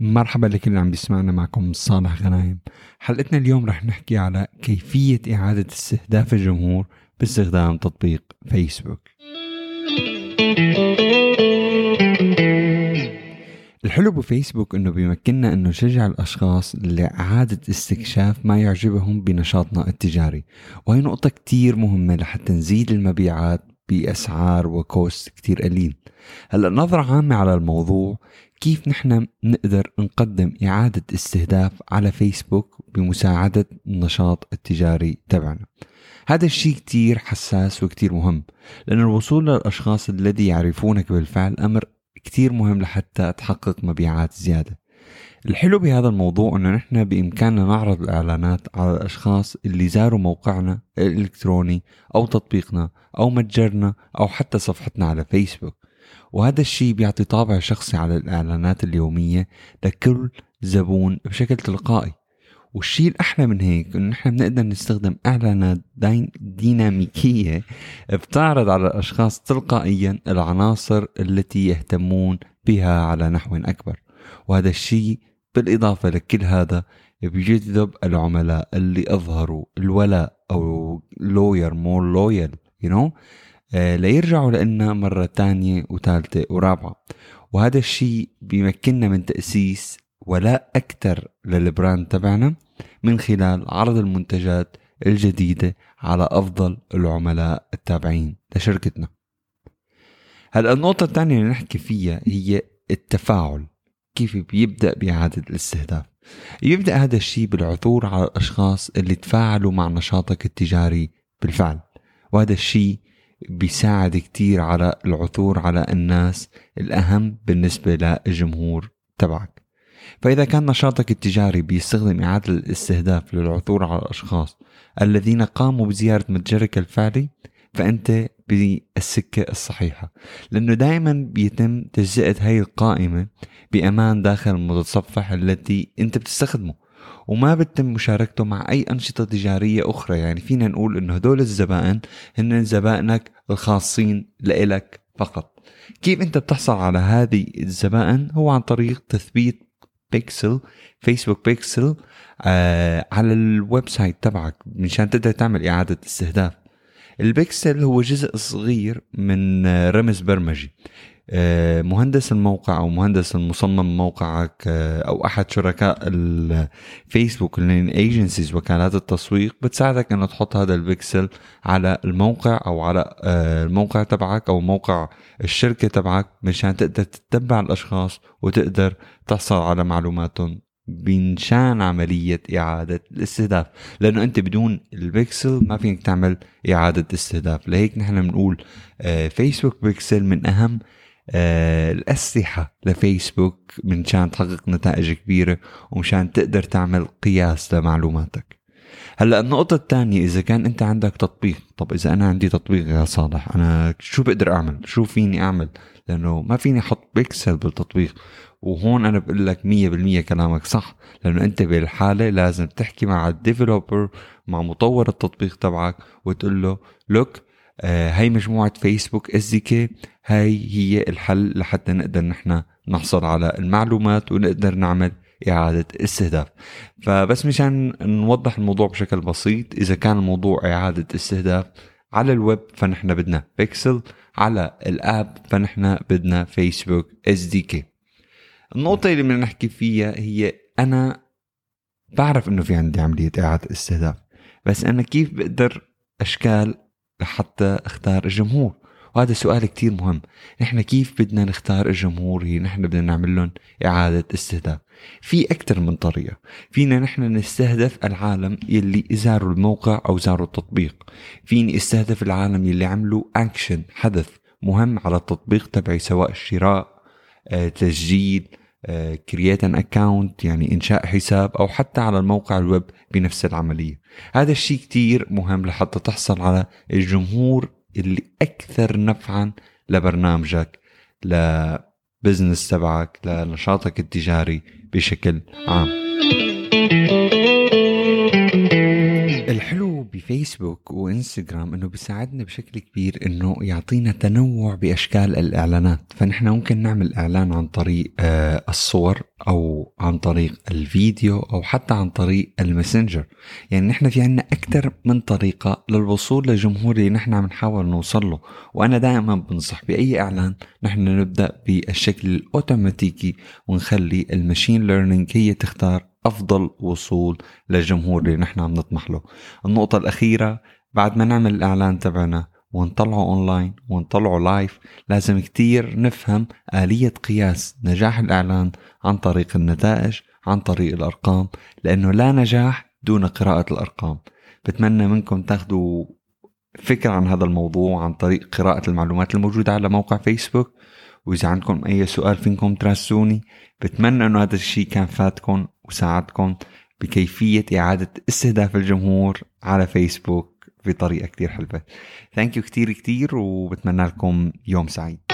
مرحبا لكل اللي عم بيسمعنا معكم صالح غنايم. حلقتنا اليوم رح نحكي على كيفية إعادة استهداف الجمهور باستخدام تطبيق فيسبوك الحلو بفيسبوك إنه بيمكننا إنه نشجع الأشخاص لإعادة استكشاف ما يعجبهم بنشاطنا التجاري. وهي نقطة كتير مهمة لحتى نزيد المبيعات بأسعار وكوست كتير قليل. هلأ نظرة عامة على الموضوع كيف نحن نقدر نقدم إعادة استهداف على فيسبوك بمساعدة النشاط التجاري تبعنا؟ هذا الشيء كتير حساس وكتير مهم لأن الوصول للأشخاص الذي يعرفونك بالفعل أمر كتير مهم لحتى تحقق مبيعات زيادة. الحلو بهذا الموضوع إنه نحن بإمكاننا نعرض الإعلانات على الأشخاص اللي زاروا موقعنا الإلكتروني أو تطبيقنا أو متجرنا أو حتى صفحتنا على فيسبوك. وهذا الشيء بيعطي طابع شخصي على الإعلانات اليومية لكل زبون بشكل تلقائي. والشيء الأحلى من هيك إنه نحن بنقدر نستخدم إعلانات ديناميكية بتعرض على الأشخاص تلقائيا العناصر التي يهتمون بها على نحو أكبر. وهذا الشيء بالإضافة لكل هذا بيجذب العملاء اللي أظهروا الولاء أو loyal more loyal you know ليرجعوا لنا مرة تانية وثالثة ورابعة. وهذا الشيء بيمكننا من تأسيس ولاء أكثر لل brand تبعنا من خلال عرض المنتجات الجديدة على أفضل العملاء التابعين لشركتنا. هلا النقطة الثانية اللي نحكي فيها هي التفاعل كيف بيبدأ بإعادة الاستهداف. يبدأ هذا الشيء بالعثور على الأشخاص اللي تفاعلوا مع نشاطك التجاري بالفعل وهذا الشيء بيساعد كتير على العثور على الناس الأهم بالنسبة للجمهور تبعك. فإذا كان نشاطك التجاري بيستخدم إعادة الاستهداف للعثور على الأشخاص الذين قاموا بزيارة متجرك الفعلي فأنت بالسكة الصحيحة. لأنه دائما بيتم تجزئة هاي القائمة بأمان داخل المتصفح التي أنت بتستخدمه وما بتم مشاركته مع أي أنشطة تجارية أخرى. يعني فينا نقول أنه هدول الزبائن هن زبائنك الخاصين لإلك فقط. كيف أنت بتحصل على هذه الزبائن؟ هو عن طريق تثبيت بيكسل فيسبوك بيكسل آه على ال website تبعك مشان تقدر تعمل إعادة استهداف. البيكسل هو جزء صغير من رمز برمجي. آه، مهندس الموقع أو مهندس المصمم موقعك آه، أو أحد شركاء الفيسبوك ال agencies وكالات التسويق بتساعدك إنه تحط هذا البكسل على الموقع أو على آه، الموقع تبعك أو موقع الشركة تبعك مشان تقدر تتبع الأشخاص وتقدر تحصل على معلوماتهم بنشان عملية إعادة الاستهداف. لأنه أنت بدون البكسل ما فيك تعمل إعادة استهداف. لهيك نحن بنقول فيسبوك بيكسل من أهم آه، الأسلحة لفيسبوك منشان تحقق نتائج كبيرة ومشان تقدر تعمل قياس لمعلوماتك هلأ النقطة الثانية إذا كان أنت عندك تطبيق، طب إذا أنا عندي تطبيق يا صالح أنا شو بقدر أعمل؟ شو فيني أعمل؟ لأنه ما فيني أحط بيكسل بالتطبيق وهون أنا بقول لك 100% كلامك صح لأنه أنت بالحالة لازم تحكي مع ال developer مع مطور التطبيق تبعك وتقول له look آه، هاي مجموعة فيسبوك SDK هاي هي الحل لحتى نقدر نحن نحصل على المعلومات ونقدر نعمل إعادة استهداف. فبس مشان نوضح الموضوع بشكل بسيط إذا كان الموضوع إعادة استهداف على الويب فنحن بدنا بيكسل على ال app فنحن بدنا فيسبوك SDK النقطة اللي بدنا نحكي فيها هي أنا بعرف إنه في عندي عملية إعادة استهداف بس أنا كيف بقدر أشكال لحتى اختار الجمهور. وهذا سؤال كتير مهم. نحن كيف بدنا نختار الجمهور هي؟ نحن بدنا نعمل لهم إعادة استهداف. في أكثر من طريقة. فينا نحن نستهدف العالم يلي زاروا الموقع أو زاروا التطبيق. فيني أستهدف العالم يلي عملوا أكشن حدث مهم على التطبيق تبعي سواء شراء آه، تسجيل create an account يعني إنشاء حساب أو حتى على الموقع الويب بنفس العملية. هذا الشيء كتير مهم لحتى تحصل على الجمهور اللي أكثر نفعا لبرنامجك ل business تبعك لنشاطك التجاري بشكل عام. فيسبوك وإنستغرام إنه بيساعدنا بشكل كبير إنه يعطينا تنوع بأشكال الإعلانات. فنحن ممكن نعمل إعلان عن طريق آه، الصور أو عن طريق الفيديو أو حتى عن طريق الماسنجر. يعني نحن في عنا أكثر من طريقة للوصول للجمهور اللي نحن عم نحاول نوصل له. وأنا دائما بنصح بأي إعلان نحن نبدأ بالشكل الأوتوماتيكي ونخلي ال machine learning هي تختار أفضل وصول للجمهور اللي نحن عم نطمح له. النقطة الأخيرة بعد ما نعمل الإعلان تبعنا ونطلعه اونلاين ونطلعه live لازم كتير نفهم آلية قياس نجاح الإعلان عن طريق النتائج عن طريق الأرقام لأنه لا نجاح دون قراءة الأرقام. بتمنى منكم تاخذوا فكرة عن هذا الموضوع عن طريق قراءة المعلومات الموجودة على موقع فيسبوك وإذا عندكم أي سؤال فينكم تراسلوني بتمنى أنه هذا الشيء كان فاتكم. وساعدكم بكيفية إعادة استهداف الجمهور على فيسبوك بطريقة كتير حلوة. ثانك يو كتير كتير وبتمنى لكم يوم سعيد.